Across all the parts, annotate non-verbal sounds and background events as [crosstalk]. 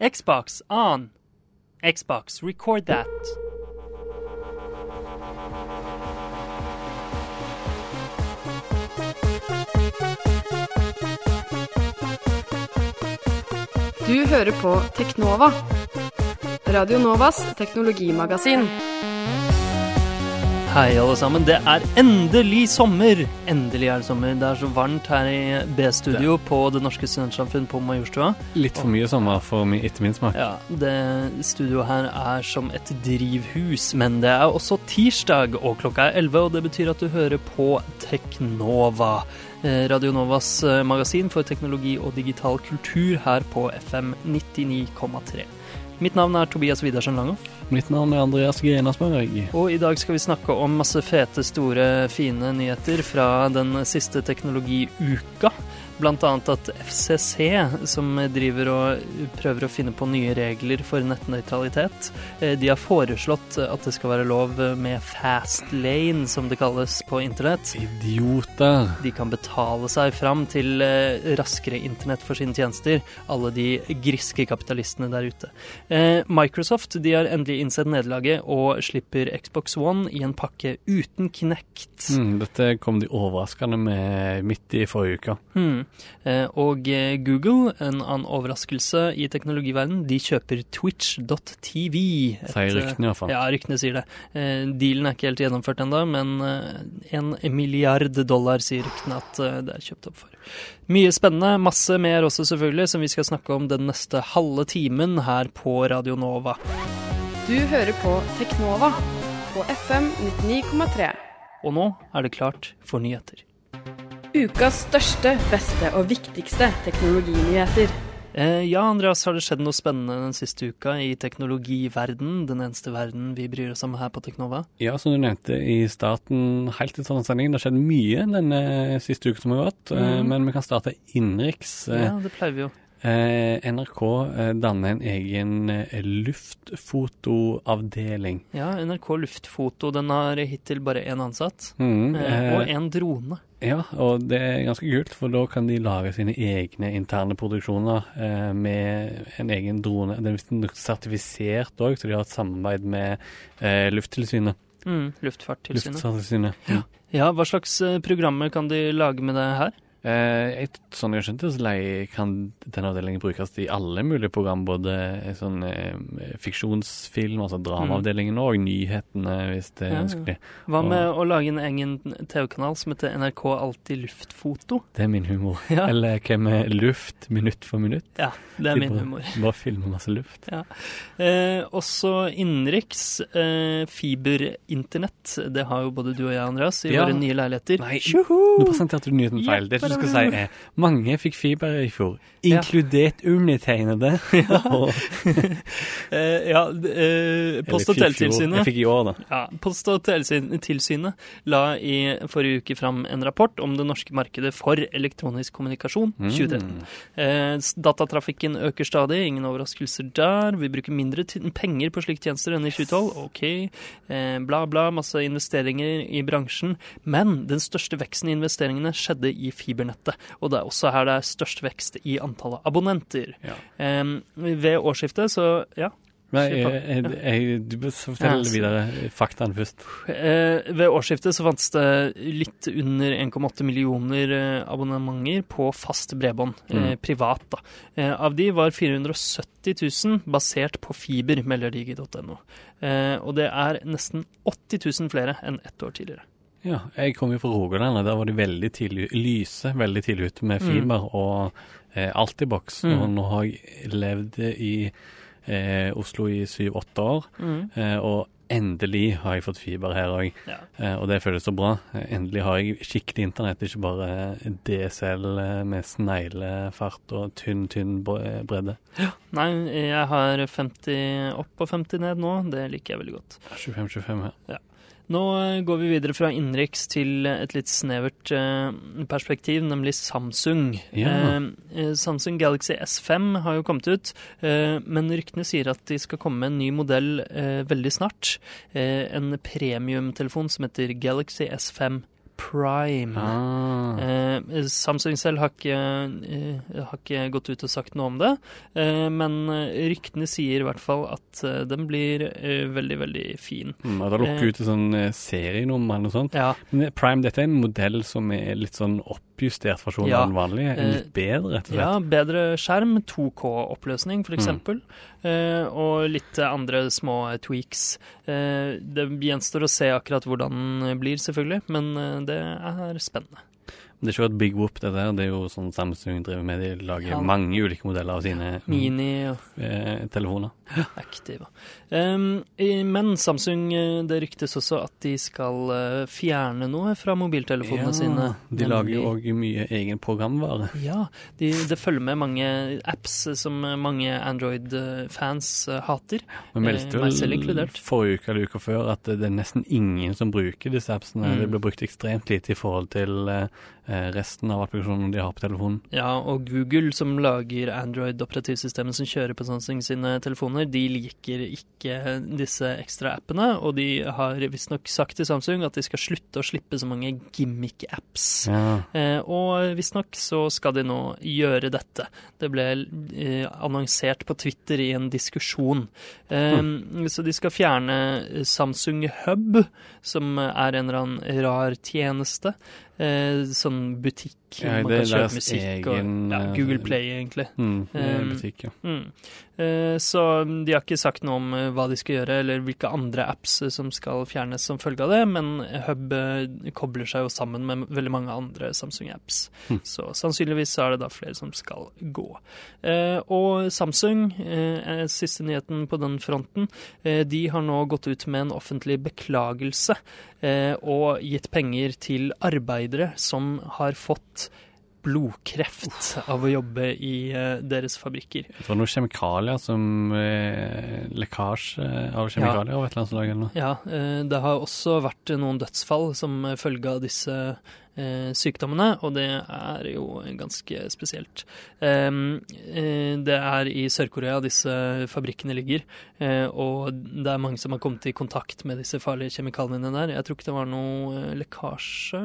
Xbox on. Xbox, record that. Du hører på Teknova. Radio Novas teknologimagasin. Hei, alle sammen. Det er endelig sommer! Endelig er det sommer. Det er så varmt her i B-studio på Det Norske Studentsamfunn på Majorstua. Litt for mye sommer for min, etter min smak. Ja, det studioet her er som et drivhus, men det er også tirsdag, og klokka er 11, og det betyr at du hører på Teknova. Radionovas Radio Novas eh, magasin for teknologi og digital kultur her på FM 99,3. Mitt navn er Tobias Widersen Langhoff. Mitt navn er Andreas Grenasberg. Og i dag skal vi snakke om masse fete, store, fine nyheter fra den siste teknologiuka. Annet at FCC, som driver og prøver å finne på nye regler for nettnøytralitet, eh, de har foreslått at det skal være lov med fast lane, som det kalles på internett. Idioter. De kan betale seg fram til eh, raskere internett for sine tjenester, alle de griske kapitalistene der ute. Eh, Microsoft de har endelig innsett nederlaget og slipper Xbox One i en pakke uten Kinect. Mm, dette kom de overraskende med midt i forrige uke. Hmm. Eh, og eh, Google, en annen overraskelse i teknologiverdenen, de kjøper Twitch.tv. Sier ryktene iallfall. Ja, ryktene sier det. Eh, dealen er ikke helt gjennomført ennå, men eh, en milliard dollar sier ryktene at eh, det er kjøpt opp for. Mye spennende, masse mer også selvfølgelig, som vi skal snakke om den neste halve timen her på Radio Nova. Du hører på Teknova på FM 99,3. Og nå er det klart for nyheter. Ukas største, beste og viktigste teknologinyheter. Eh, ja, Andreas, har det skjedd noe spennende den siste uka i teknologiverden, den eneste verden vi bryr oss om her på Teknova? Ja, som du nevnte i starten, helt i sånn sending, det har skjedd mye denne siste uka som har gått. eh, Mhm. Men vi kan starte innenriks. Eh, Ja, det pleier vi jo. Eh, NRK eh, danner en egen eh, luftfotoavdeling. Ja, NRK Luftfoto, den har hittil bare én ansatt. Mm, Eh, og én en drone. Ja, og det er ganske kult, for da kan de lage sine egne interne produksjoner eh, med en egen drone. Den er sertifisert òg, så de har et samarbeid med eh, Lufttilsynet. Mm, Luftfartstilsynet. Lufttilsynet. Ja. Ja, hva slags programmer kan de lage med det her? Eh, sånn jeg har skjønt det, så kan denne avdelingen brukes i alle mulige program. Både eh, sånn eh, fiksjonsfilm, altså dramaavdelingen, og nyhetene, hvis det er Ja, ja. ønskelig. Hva Og- med å lage en egen TV-kanal som heter NRK Alltid Luftfoto? Det er min humor. Ja. [laughs] Eller hva med luft minutt for minutt? Ja, det er De min bare- humor. Bare filme masse luft. Eh, også innenriks eh, fiberinternett. Det har jo både du og jeg, Andreas, i Ja. våre nye leiligheter. Nei, Tjuhu! Nå presenterte du nyheten feil. Det du skal si er mange fikk fiber i fjor, Ja. inkludert undertegnede. [laughs] Og- Eh, ja, eh, Post- og teletilsynet Jeg fikk i år, da. Ja, Post- og teletilsynet la i forrige uke fram en rapport om det norske markedet for elektronisk kommunikasjon 2013. Mm. Eh, datatrafikken øker stadig, ingen overraskelser der. Vi bruker mindre penger på slike tjenester enn i 2012. Ok, eh, bla, bla, masse investeringer i bransjen. Men den største veksten i investeringene skjedde i fibernettet. Og det er også her det er størst vekst i antallet abonnenter. Ja. Um, ved årsskiftet så ja. Nei, jeg, jeg, du bør fortelle videre faktaene først. Eh, ved årsskiftet så fantes det litt under 1,8 millioner eh, abonnementer på fast bredbånd, eh, Mm. privat. da. Av de var 470 000 basert på fiber, melder digi.no. Eh, og det er nesten 80 000 flere enn ett år tidligere. Ja, jeg kom jo fra Rogaland, og der var de veldig tidlig Lyse veldig tidlig ute med fiber og eh, Altibox. Mm. Og nå har jeg levd i eh, Oslo i syv-åtte år, eh, og endelig har jeg fått fiber her òg. Ja. Eh, og det føles så bra. Eh, Endelig har jeg skikkelig internett, ikke bare DSL eh, med sneglefart og tynn, tynn bredde. Ja. Nei, jeg har 50 opp og 50 ned nå. Det liker jeg veldig godt. 25-25 her. Nå eh, går vi videre fra innenriks til et litt snevert eh, perspektiv, nemlig Samsung. Ja. Eh, eh, Samsung Galaxy S5 har jo kommet ut, eh, men ryktene sier at de skal komme med en ny modell eh, veldig snart. Eh, en premiumtelefon som heter Galaxy S5 Prime. Ah. Eh, Samsung selv har ikke, eh, har ikke gått ut og sagt noe om det, eh, men eh, ryktene sier i hvert fall at eh, den blir eh, veldig, veldig fin. Mm, og da lukker ut et sånn eh, serienummer eller noe sånt. Ja, Men Prime, dette er en modell som er litt sånn oppjustert versjon Ja. av den vanlige. En Eh, litt bedre, rett og slett. ja bedre skjerm, 2K-oppløsning f.eks., Mm. eh, og litt andre små tweaks. Eh, det gjenstår å se akkurat hvordan den blir, selvfølgelig, men eh, det er spennende. Det er ikke et big whoop, det der. Det er jo sånn Samsung driver med. De lager Ja. mange ulike modeller av sine mm, Mini og eh, telefoner. Ja, Um, men Samsung, eh, det ryktes også at de skal eh, fjerne noe fra mobiltelefonene sine. de lager jo òg mye egen programvare. Ja, de, det følger med mange apps som mange Android-fans hater. Vi meldte vel forrige uke eller uka før at det er nesten ingen som bruker disse appsene. Mm. Det blir brukt ekstremt lite i forhold til resten av applikasjonene de har på telefonen. Ja, og Google, som lager Android-operativsystemet som kjører på Samsung sine telefoner, de liker ikke disse ekstra appene, og de har visstnok sagt til Samsung at de skal slutte å slippe så mange gimmick-apps. Ja. Eh, og visstnok så skal de nå gjøre dette. Det ble eh, annonsert på Twitter i en diskusjon. Eh, Så de skal fjerne Samsung Hub, som er en eller annen rar tjeneste. Eh, sånn butikk Ja, man det kan kjøpe musikk. egen, og, ja, eh, Google Play, egentlig. Mm, Um, butikk, ja. Mm. Uh, Så de har ikke sagt noe om eh, hva de skal gjøre, eller hvilke andre apps som skal fjernes som følge av det, men Hub kobler seg jo sammen med veldig mange andre Samsung-apps. Mm. Så sannsynligvis er det da flere som skal gå. Uh, Og Samsung, er siste nyheten på den fronten, de har nå gått ut med en offentlig beklagelse og gitt penger til arbeidere som har fått blodkreft av å jobbe i eh, deres fabrikker. Det var noen kjemikalier som eh, Lekkasje av kjemikalier av et eller annet slag eller noe. Ja, eh, det har også vært noen dødsfall som følge av disse eh, sykdommene, og det er jo ganske spesielt. Eh, Det er i Sør-Korea disse fabrikkene ligger, eh, og det er mange som har kommet i kontakt med disse farlige kjemikaliene der. Jeg tror ikke det var noe eh, lekkasje.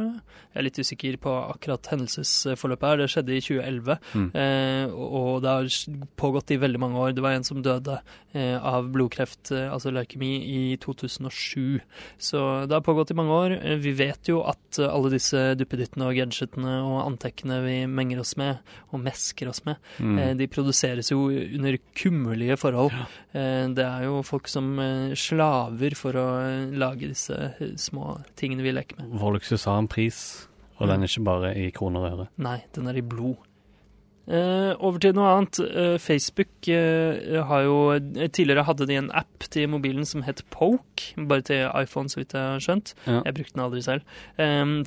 Jeg er litt usikker på akkurat hendelsesforløpet her. Det skjedde i 2011, Mm. eh, og det har pågått i veldig mange år. Det var en som døde eh, av blodkreft, eh, altså leukemi, i 2007. Så det har pågått i mange år. Eh, Vi vet jo at eh, alle disse duppedittene og gadgetene og antekkene vi menger oss med, og mesker oss med, Mm. eh, de produseres jo under kummerlige forhold. Eh, Det er jo folk som eh, slaver for å lage disse små tingene vi leker med. Vår luksus har en pris, og den er ikke bare i kroner og øre. Nei, den er i blod. Eh, over til noe annet. Eh, Facebook eh, har jo Tidligere hadde de en app til mobilen som het Poke, bare til iPhone, så vidt jeg har skjønt. Ja. Jeg brukte den aldri selv.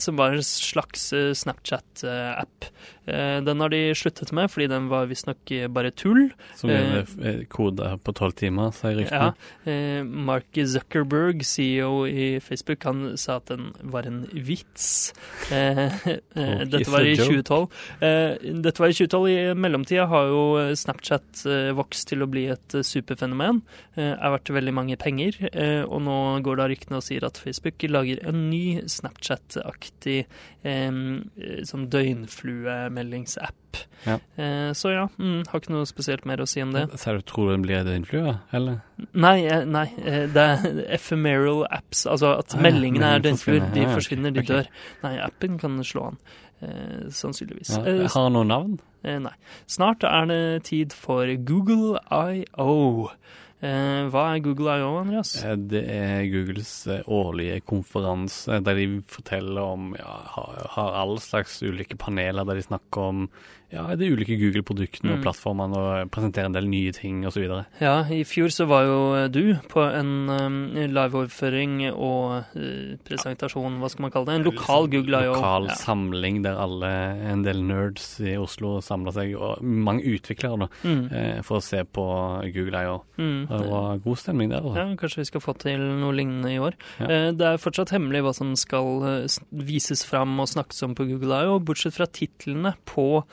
som var en slags Snapchat-app. Den har de sluttet med, fordi den var visstnok bare tull. Som er eh, på tolv timer, sier ryktene. Ja. Mark Zuckerberg, CEO i Facebook, han sa at den var en vits. [laughs] Dette var i 2012. Eh, dette var i 2012. I mellomtida har jo Snapchat eh, vokst til å bli et eh, superfenomen. Eh, er verdt veldig mange penger. Eh, og nå går da ryktene og sier at Facebook lager en ny Snapchat-aktig sånn døgnfluemeldingsapp. Ja. Eh, så ja, mm, har ikke noe spesielt mer å si om det. Så du tror den blir døgnflue, eller? Nei, nei, det er ephemeral apps. Altså at Ah, ja, meldingene er døgnfluer. De forsvinner, de dør. Nei, appen kan slå an. Eh, sannsynligvis. Ja. Har han noe navn? Eh, nei. Snart er det tid for Google IO. Eh, hva er Google IO, Andreas? Eh, Det er Googles årlige konferanse der de forteller om ja, har, har alle slags ulike paneler der de snakker om ja, de ulike Google-produktene Mm. og plattformene og presentere en del nye ting osv. Ja, i fjor så var jo eh, du på en um, liveoverføring og eh, presentasjon, hva skal man kalle det? En lokal Google IO. Lokal Ja. samling der alle, en del nerds i Oslo samler seg, og mange utviklere da, Mm, for å se på Google I.O. mm. Det var god stemning der. Også. Ja, kanskje vi skal få til noe lignende i år. Ja. Det er fortsatt hemmelig hva som skal vises fram og snakkes om på Google I.O., bortsett fra titlene på,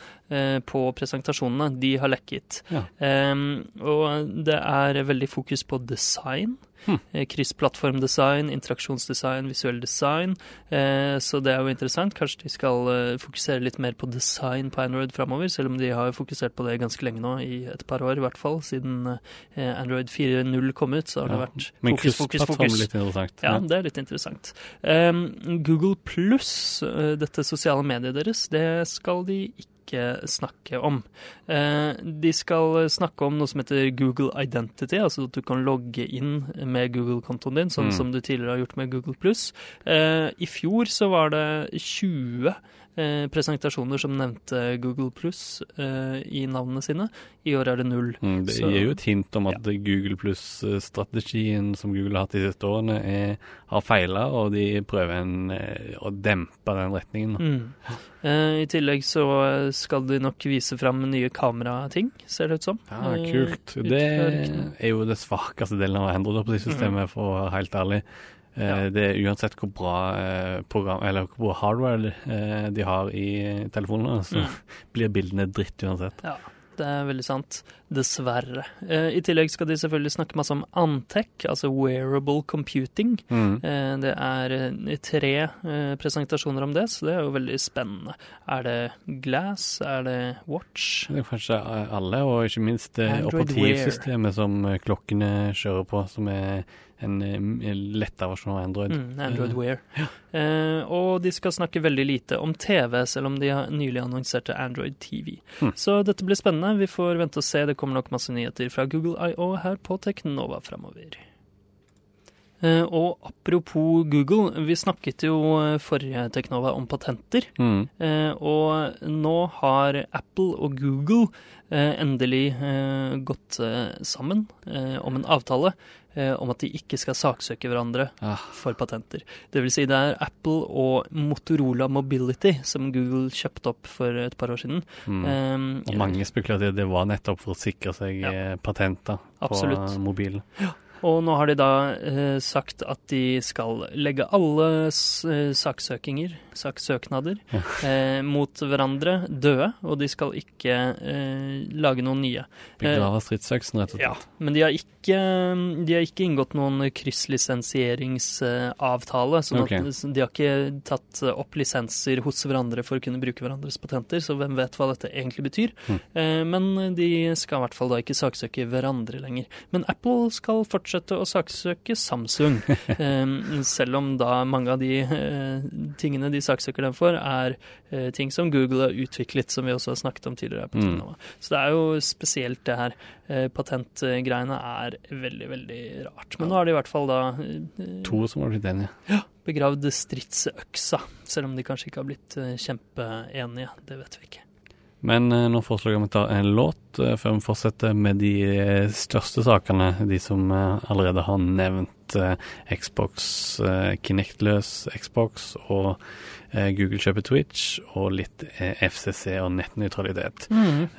på presentasjonene. De har lekket. Ja. Em, og det er veldig fokus på design. Hmm. Eh, Kryssplattformdesign, interaksjonsdesign, visuell design. Eh, så det er jo interessant. Kanskje de skal eh, fokusere litt mer på design på Android framover, selv om de har fokusert på det ganske lenge nå, i et par år i hvert fall. Siden eh, Android 4.0 kom ut, så har det vært fokus, fokus, fokus. litt interessant. Ja, det er litt interessant. Um, Google pluss, uh, dette sosiale mediet deres, det skal de ikke snakke om. Uh, de skal snakke om noe som heter Google Identity, altså at du kan logge inn med Google-kontoen din, sånn Mm. som du tidligere har gjort med Google pluss. Uh, I fjor så var det 20 eh, presentasjoner som nevnte Google pluss i navnene sine. I år er det null. Mm, det Så- gir jo et hint om at Google pluss-strategien som Google har hatt de siste årene, er, har feila, og de prøver en, eh, å dempe den retningen. Mm. Eh, I tillegg så skal de nok vise fram nye kamerating, ser det ut som. Ja, Eh, kult. Det er jo det svakeste delen av Android-systemet, for å være helt ærlig. Eh, Ja. Det er uansett hvor bra eh, program, eller hvor bra hardware eh, de har i telefonene, så Mm. [laughs] blir bildene dritt uansett. Ja, det er veldig sant. Dessverre. I tillegg skal de selvfølgelig snakke masse om Antec, altså wearable computing. Mm. Det er tre presentasjoner om det, så det er jo veldig spennende. Er det Glass? Er det Watch? Det er kanskje alle, og ikke minst operativsystemet som klokkene kjører på, som er en eh, lettere versjon av Android. Mm, Android Wear. Wear. Eh, og de skal snakke veldig lite om TV, selv om de har nylig annonserte Android TV. Mm. Så dette blir spennende. Vi får vente og se. Det kommer nok masse nyheter fra Google IO her på Teknova framover. Eh, og apropos Google, vi snakket jo eh, forrige Teknova om patenter. Mm. Eh, og nå har Apple og Google endelig gått sammen om en avtale om at de ikke skal saksøke hverandre Ah. for patenter. Det vil si det er Apple og Motorola Mobility som Google kjøpte opp for et par år siden. Mm. Eh, Og mange spekulerte det var nettopp for å sikre seg Ja. patenter på mobilen. Og nå har de da eh, sagt at de skal legge alle eh, saksøkinger, saksøknader, Ja. eh, mot hverandre døde, og de skal ikke eh, lage noen nye. Begrave stridsøksen, rett og slett. Ja, men de har ikke, de har ikke inngått noen krysslisensieringsavtale. Sånn okay. de har ikke tatt opp lisenser hos hverandre for å kunne bruke hverandres patenter, så hvem vet hva dette egentlig betyr. Mm. Eh, Men de skal i hvert fall da ikke saksøke hverandre lenger. Men Apple skal fortsette å saksøke Samsung, [laughs] eh, selv om da mange av de eh, tingene de saksøker dem for, er eh, ting som Google har utviklet, som vi også har snakket om tidligere. på Mm. Så det er jo spesielt det her. Eh, Patentgreiene er veldig, veldig rart. Men nå har de i hvert fall da To som har blitt enige. begravd stridsøksa, selv om de kanskje ikke har blitt kjempeenige. Det vet vi ikke. Men eh, nå foreslår jeg at vi tar en låt eh, før vi fortsetter med de eh, største sakene. De som allerede har nevnt Xbox, Kinect-løs Xbox og Google kjøper Twitch, og litt FCC og nettnøytralitet. Mm.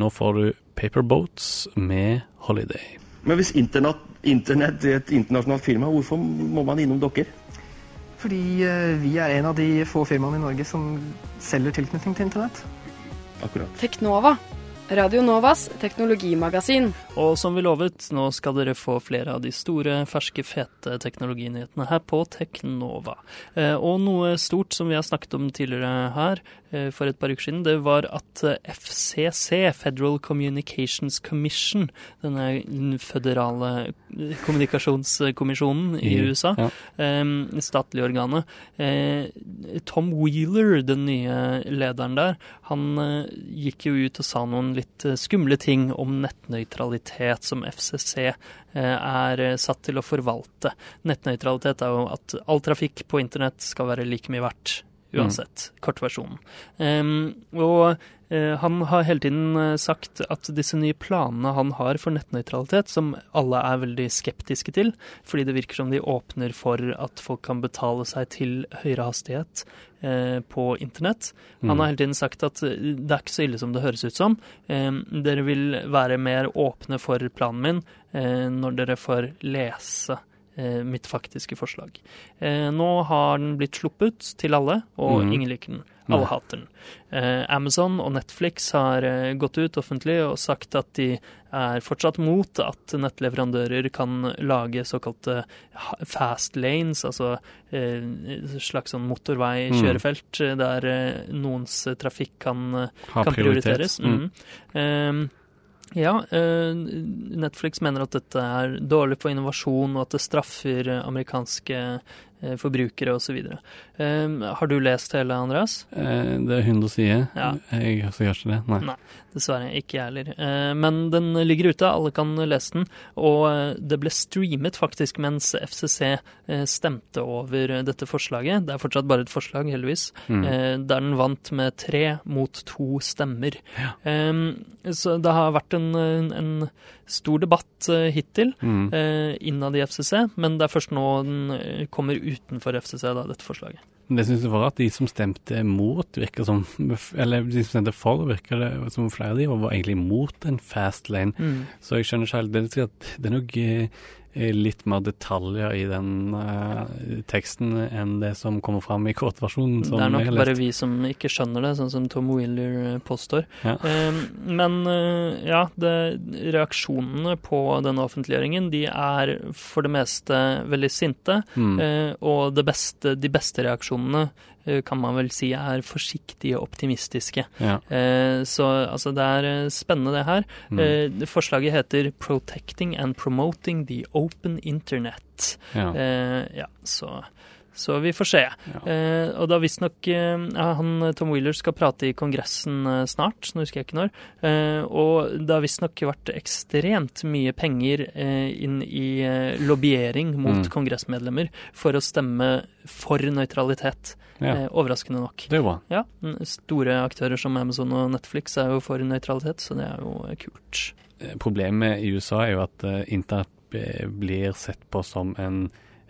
nå får du Paperboats med Holiday. Men hvis internett, internett er et internasjonalt firma, hvorfor må man innom dere? Fordi vi er en av de få firmaene i Norge som selger tilknytning til internett. Akkurat. Teknova. Radio Novas teknologimagasin. Og som vi lovet, nå skal dere få flere av de store, ferske, fete teknologinyhetene her på Teknova. Eh, og noe stort som vi har snakket om tidligere her eh, for et par uker siden, det var at eh, FCC, Federal Communications Commission, denne føderale kommunikasjonskommisjonen i I- USA, ja. statlige organet, eh, Tom Wheeler, den nye lederen der, han gikk jo ut og sa noen litt eh, skumle ting om nettnøytralitet som FCC eh, er eh, satt til å forvalte. Nettnøytralitet er jo at all trafikk på internett skal være like mye verdt uansett. Kortversjonen. Um, og uh, han har hele tiden eh, sagt at disse nye planene han har for nettnøytralitet, som alle er veldig skeptiske til, fordi det virker som de åpner for at folk kan betale seg til høyere hastighet uh, på internett. Han har hele tiden sagt at det er ikke så ille som det høres ut som. Um, dere vil være mer åpne for planen min uh, når dere får lese mitt faktiske forslag. Eh, nå har den blitt sluppet til alle, og mm. ingen liker den. Alle hater den. Eh, Amazon og Netflix har eh, gått ut offentlig og sagt at de er fortsatt mot at nettleverandører kan lage såkalte fast lanes, altså eh, slags sånn motorveikjørefelt mm. der eh, noens eh, trafikk kan eh, kan prioriteres. Mm. Ja, eh, Netflix mener at dette er dårlig for innovasjon, og at det straffer amerikanske forbrukere osv. Um, har du lest hele, Andreas? Eh, det er 100 sider. Ja. Jeg har gjør ikke det. Nei. Nei. Dessverre, ikke jeg heller. Eh, men den ligger ute, alle kan lese den. Og eh, det ble streamet faktisk mens FCC eh, stemte over eh, dette forslaget. Det er fortsatt bare et forslag, heldigvis. Mm. eh, der den vant med tre mot to stemmer. Ja. så det har vært en, en, stor debatt eh, hittil Mm. eh, innad i FCC, men det er først nå den kommer kommer utenfor FCC, da, dette forslaget. Det syns jeg var at de som stemte mot, virker som Eller de som stemte for, virker det som flere av de var egentlig mot en fast lane. Så jeg skjønner ikke helt er det er nok eh, litt mer detaljer i den uh, teksten enn det som kommer fram i kortversjonen. som det er nok bare vi som ikke skjønner det, sånn som Tom Wheeler eh, påstår. Ja. Uh, men uh, ja, det, reaksjonene på denne offentliggjøringen de er for det meste veldig sinte. Mm. Eh, og det beste, de beste reaksjonene eh, kan man vel si er forsiktige optimistiske. Ja. Eh, så altså, det er eh, spennende, det her. Mm. Eh, forslaget heter 'Protecting and Promoting the Open Internet'. ja. Eh, ja, så, så vi får se. Ja. Eh, og da visstnok eh, han Tom Wheeler skal prate i Kongressen eh, snart, nå husker jeg ikke når. Eh, og det har visstnok vært ekstremt mye penger eh, inn i eh, lobbyering mot Mm. kongressmedlemmer for å stemme for nøytralitet. ja. Eh, overraskende nok. Det er jo bra. Ja, Store aktører som Amazon og Netflix er jo for nøytralitet, så det er jo eh, kult. Eh, Problemet i USA er jo at eh, internett blir sett på som en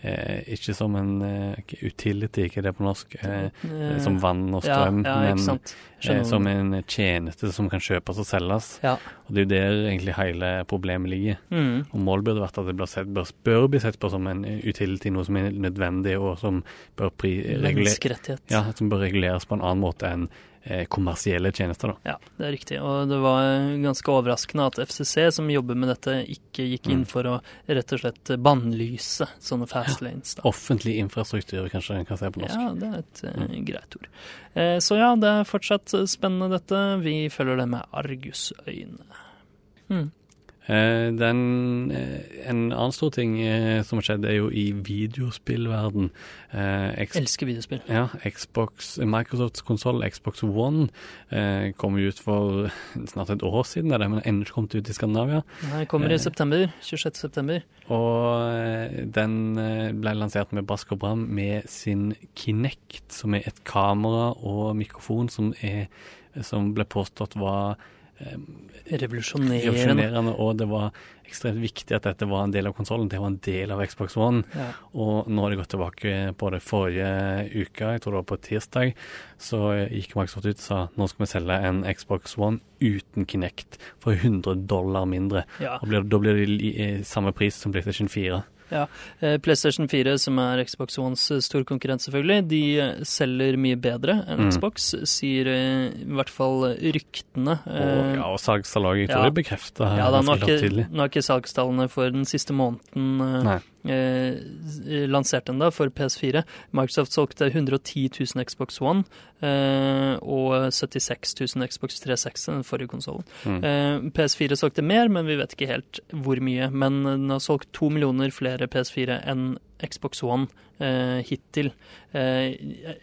eh, Ikke som en eh, utility, ikke det på norsk, eh, Eh, som vann og strøm, ja, men eh, som en tjeneste som kan kjøpes og selges. Ja. Og det er jo der egentlig hele problemet ligger. Mm. Og målet burde vært at det bør, sett, bør, bør bli sett på som en utility, noe som er nødvendig, og som bør, pri, reguler, ja, som bør reguleres på en annen måte enn kommersielle tjenester. Da. Ja, det er riktig. Og det var ganske overraskende at FCC, som jobber med dette, ikke gikk inn Mm. for å rett og slett bannlyse sånne fast lanes. Da. Offentlig infrastruktur, kanskje en kan se på norsk. Ja, det er et mm. greit ord. Eh, så ja, det er fortsatt spennende dette. Vi følger det med argusøyne. Mm. Eh, den, eh, en annen stor ting eh, som har skjedd, er jo i videospillverden. X- Elsker videospill. ja, Xbox, Microsofts konsoll, Xbox One, kom ut for [laughs] snart et år siden, det, men ennå ikke kommet ut i Skandinavia. Nei, kommer i september. 26. september. Og den ble lansert med brask og bram med sin Kinect, som er et kamera og mikrofon som, er, som ble påstått var Revolusjonerende. revolusjonerende, og det var ekstremt viktig at dette var en del av konsollen. Det var en del av Xbox One. Ja. Og nå har det gått tilbake på det forrige uka, jeg tror det var på tirsdag, så gikk Microsoft ut og sa nå skal vi selge en Xbox One uten Kinect for 100 dollar mindre. Ja. Og da blir det i samme pris som PlayStation 4. Eh, PlayStation 4, som er Xbox Ones eh, stor konkurrent, selvfølgelig, de eh, selger mye bedre enn Mm. Xbox, sier i hvert fall ryktene. Og, ja, og salgstallene. Jeg tror ja. det bekrefta Ja, da, nå, har ikke, tydelig. nå har ikke salgstallene for den siste måneden Nei. Eh, den da, for PS4. Microsoft solgte 110 000 Xbox One eh, og 76 000 Xbox 360, den forrige konsollen. Mm. Eh, PS4 solgte mer, men vi vet ikke helt hvor mye. Men den har solgt to millioner flere PS4 enn Xbox One eh, hittil eh,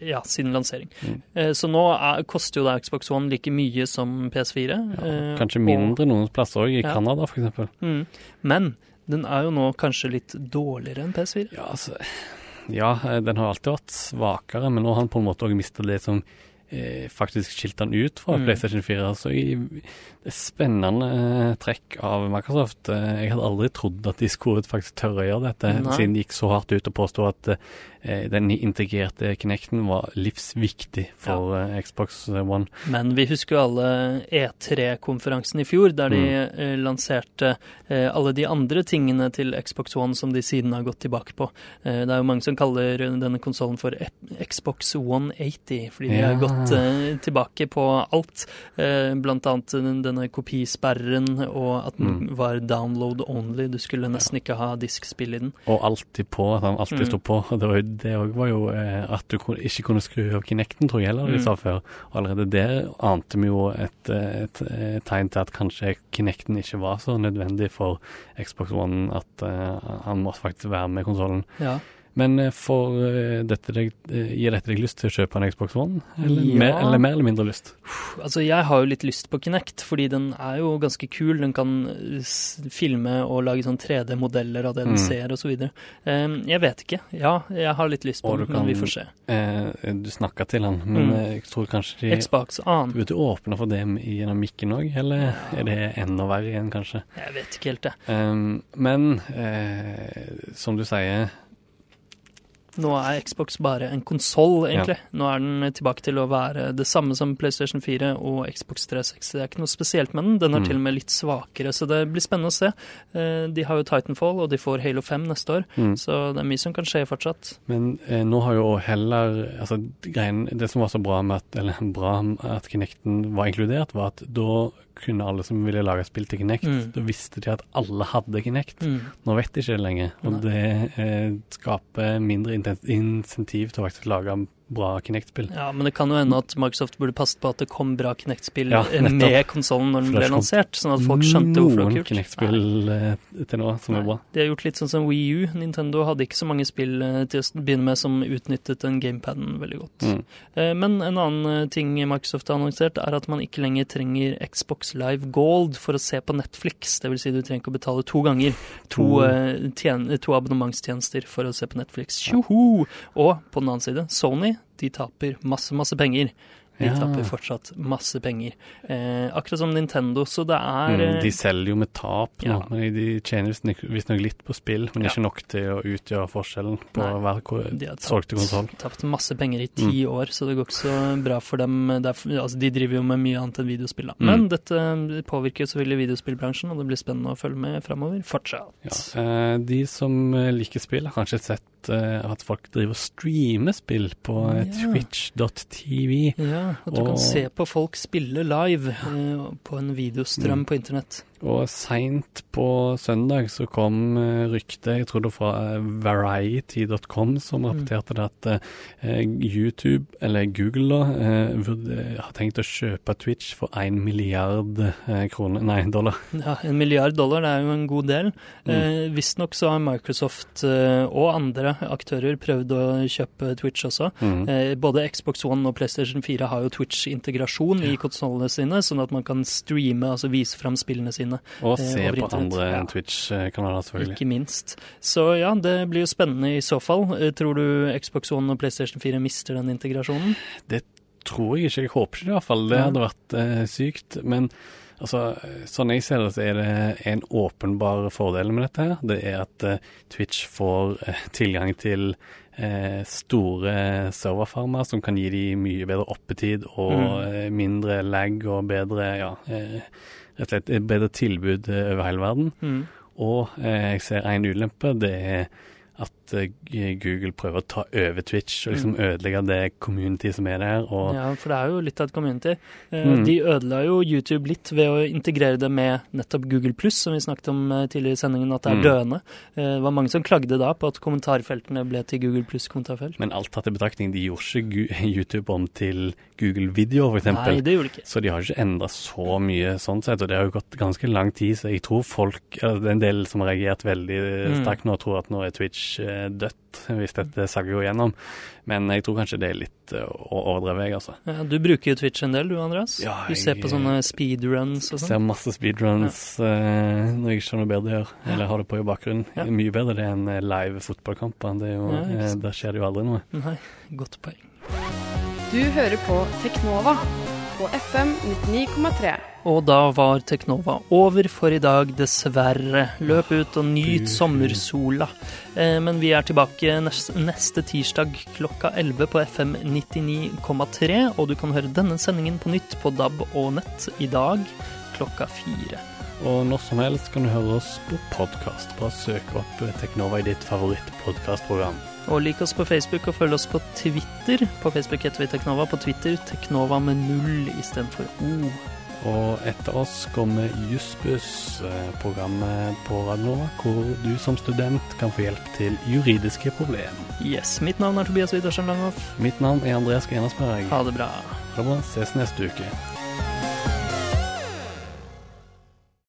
ja, siden lansering. Mm. Eh, så nå er, koster jo da Xbox One like mye som PS4. Ja, eh, kanskje og- mindre noen plasser òg, i Ja. Canada f.eks. Mm. Men den er jo nå kanskje litt dårligere enn PS4. Ja, altså Ja, eh, den har alltid vært svakere, men nå har han på en måte òg mista det som eh, faktisk skilte den ut fra Mm. PlayStation 4. Så i, det er spennende eh, trekk av Microsoft. Eh, jeg hadde aldri trodd at de skulle faktisk tørre å gjøre dette, Nei. siden de gikk så hardt ut og påsto at eh, den integrerte Kinecten var livsviktig for eh, Xbox One. Men vi husker jo alle E3-konferansen i fjor, der de Mm. lanserte alle de andre tingene til Xbox One som de siden har gått tilbake på. Det er jo mange som kaller denne konsollen for Xbox 180, fordi de har Ja. Gått eh, tilbake på alt. Eh, blant annet denne kopisperren, og at den Mm. var download only. Du skulle nesten ikke ha diskspill i den. Og alltid på, at han alltid Mm. sto på. Det var jo, det var jo eh, at du ikke kunne skru av Kinecten, tror jeg heller de Mm. sa før. Og allerede der ante vi jo et, et, et, tegn til at kanskje Kinecten ikke var så nødvendig for Xbox One, at eh, han måtte faktisk være med konsollen. Ja. Men får eh, dette deg, eh, gir dette deg lyst til å kjøpe en Xbox One? Eller, Ja. mer, eller mer eller mindre lyst? Altså, jeg har jo litt lyst på Kinect, fordi den er jo ganske kul. Den kan eh, filme og lage sånn 3D-modeller av det den Mm. ser, videre. Um, jeg vet ikke. Ja, jeg har litt lyst på Og den, kan, men vi får se. Eh, du snakka til han, men Mm. eh, jeg tror kanskje de Xbox annen. Burde du åpne for det gjennom mikken òg, eller er det enda verre igjen, kanskje? Jeg vet ikke helt det. Um, men eh, som du sier, Nå er Xbox bare en konsoll, egentlig. Nå er den tilbake til å være det samme som PlayStation 4 og Xbox 360. Det er ikke noe spesielt med den. Den er Mm. til og med litt svakere, så det blir spennende å se. Eh, De har jo Titanfall, og de får Halo 5 neste år, mm. så det er mye som kan skje fortsatt. men eh, nå har jo heller altså, greien, Det som var så bra med at, eller [laughs] bra at Kinecten var inkludert, var at da kunne alle som ville lage spill til Kinect, Mm. da visste de at alle hadde Kinect. Mm. Nå vet de ikke det lenger, og Nei. det eh, skaper mindre insentiv til å faktisk lage bra Kinect-spill. Ja, men det kan jo hende at Microsoft burde passet på at det kom bra Kinect-spill Ja, med konsollen når den ble lansert, sånn at folk skjønte hvorfor det var kult. Noen. Kinect-spill eh, til nå som Nei. er bra. De har gjort litt sånn som Wii U. Nintendo hadde ikke så mange spill eh, til å begynne med som utnyttet den gamepaden veldig godt. Mm. Eh, Men en annen ting Microsoft har annonsert, er at man ikke lenger trenger Xbox Live Gold for å se på Netflix. Det vil si du trenger ikke å betale to ganger. To, to abonnementstjenester for å se på Netflix. Tjoho! Og på den annen side, Sony de taper masse, masse penger. De Ja. taper fortsatt masse penger. Eh, akkurat som Nintendo, så det er Mm, eh, de selger jo med tap nå, Ja. men de tjener visstnok litt på spill, men Ja. ikke nok til å utgjøre forskjellen på Nei, hver De har solgte konsoll. tapt masse penger i ti år, så det går ikke så bra for dem. Det er, altså, de driver jo med mye annet enn videospill, da. Mm. Men dette påvirker selvfølgelig videospillbransjen, og det blir spennende å følge med framover. Fortsatt. Ja. Eh, de som eh, liker spill, har kanskje sett eh, at folk driver og streamer spill på twitch.tv. Ja. Ja, at du Og- kan se på folk spille live eh, på en videostrøm Mm. på internett. Og seint på søndag så kom eh, ryktet, jeg tror det var fra eh, variety.com, som Mm. rapporterte det at eh, YouTube, eller Google, da, har tenkt å kjøpe Twitch for én milliard kroner, nei, dollar. Ja, En milliard dollar, det er jo en god del. Mm. Visstnok så har Microsoft og andre aktører prøvd å kjøpe Twitch også. Mm. Både Xbox One og PlayStation 4 har jo Twitch-integrasjon i konsollene sine, sånn at man kan streame, altså vise fram spillene sine, Og eh, se på andre Ja. Twitch-kanaler, selvfølgelig. ikke minst. Så ja, det blir jo spennende i så fall. Eh, Tror du Xbox One og PlayStation 4 mister den integrasjonen? Det Tror jeg ikke. Jeg håper ikke det, i hvert fall. Det hadde vært eh, sykt. Men altså, sånn jeg ser det, så er det en åpenbar fordel med dette her. Det er at eh, Twitch får eh, tilgang til eh, store serverfarmer som kan gi de mye bedre oppetid og Mm. mindre lag og bedre, ja, rett og slett et bedre tilbud eh, over hele verden. Mm. Og eh, jeg ser en ulempe, det er at eh, Google prøver å ta over Twitch og liksom ødelegge det community som er der. Og Mm. Ja, for det er jo litt av et community. Eh, Mm. De ødela jo YouTube litt ved å integrere det med nettopp Google Pluss, som vi snakket om eh, tidligere i sendingen, at det er Mm. døende. Det var mange som klagde da på at kommentarfeltene ble til Google Pluss-kommentarfelt. Men alt tatt i betraktning, de gjorde ikke [laughs] YouTube om til Google Video, for Nei, det gjorde de ikke. Så de har ikke endra så mye sånn sett, og det har jo gått ganske lang tid, så jeg tror folk Det er en del som har reagert veldig Mm. sterkt nå tror at nå er Twitch eh, dødt, hvis dette salget går gjennom. Men jeg tror kanskje det er litt eh, å overdrevet, jeg, altså. Ja, du bruker jo Twitch en del, du Andreas. Ja, du ser på sånne speedruns og Ser sånn. masse speedruns eh, når jeg ikke har noe bedre å gjøre, Ja. eller har det på i bakgrunnen. Ja. Mye bedre det enn eh, live fotballkamper. Det jo, Ja, ikke der skjer det jo aldri noe. Nei, godt poeng. Du hører på Teknova på FM 99,3. Og da var Teknova over for i dag, dessverre. Løp ut og nyt sommersola. Eh, men vi er tilbake neste tirsdag klokka 11 på FM 99,3. Og du kan høre denne sendingen på nytt på DAB og nett i dag klokka fire. Og når som helst kan du høre oss på podkast. Bare søk opp Teknova i ditt favorittpodkastprogram. Og lik oss på Facebook og følg oss på Twitter. På Facebook heter vi Teknova, på Twitter Teknova med null istedenfor O. Og etter oss kommer Jussbuss, eh, programmet på Radnova, hvor du som student kan få hjelp til juridiske problemer. Yes. Mitt navn er Tobias Widersen Langhoff. Mitt navn er Andreas Grenasberg. Ha det bra. Ha det bra. Ses neste uke.